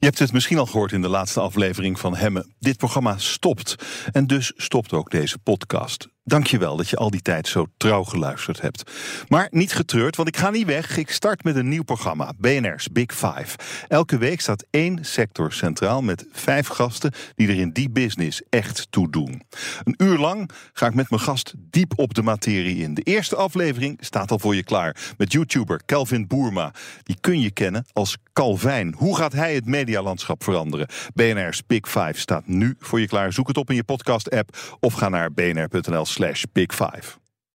Je hebt het misschien al gehoord in de laatste aflevering van Hemme. Dit programma stopt. En dus stopt ook deze podcast. Dankjewel dat je al die tijd zo trouw geluisterd hebt. Maar niet getreurd, want ik ga niet weg. Ik start met een nieuw programma, BNR's Big Five. Elke week staat één sector centraal met vijf gasten die er in die business echt toe doen. Een uur lang ga ik met mijn gast diep op de materie in. De eerste aflevering staat al voor je klaar met YouTuber Kelvin Boerma. Die kun je kennen als Calvijn. Hoe gaat hij het medialandschap veranderen? BNR's Big Five staat nu voor je klaar. Zoek het op in je podcast-app of ga naar bnr.nl slash big five.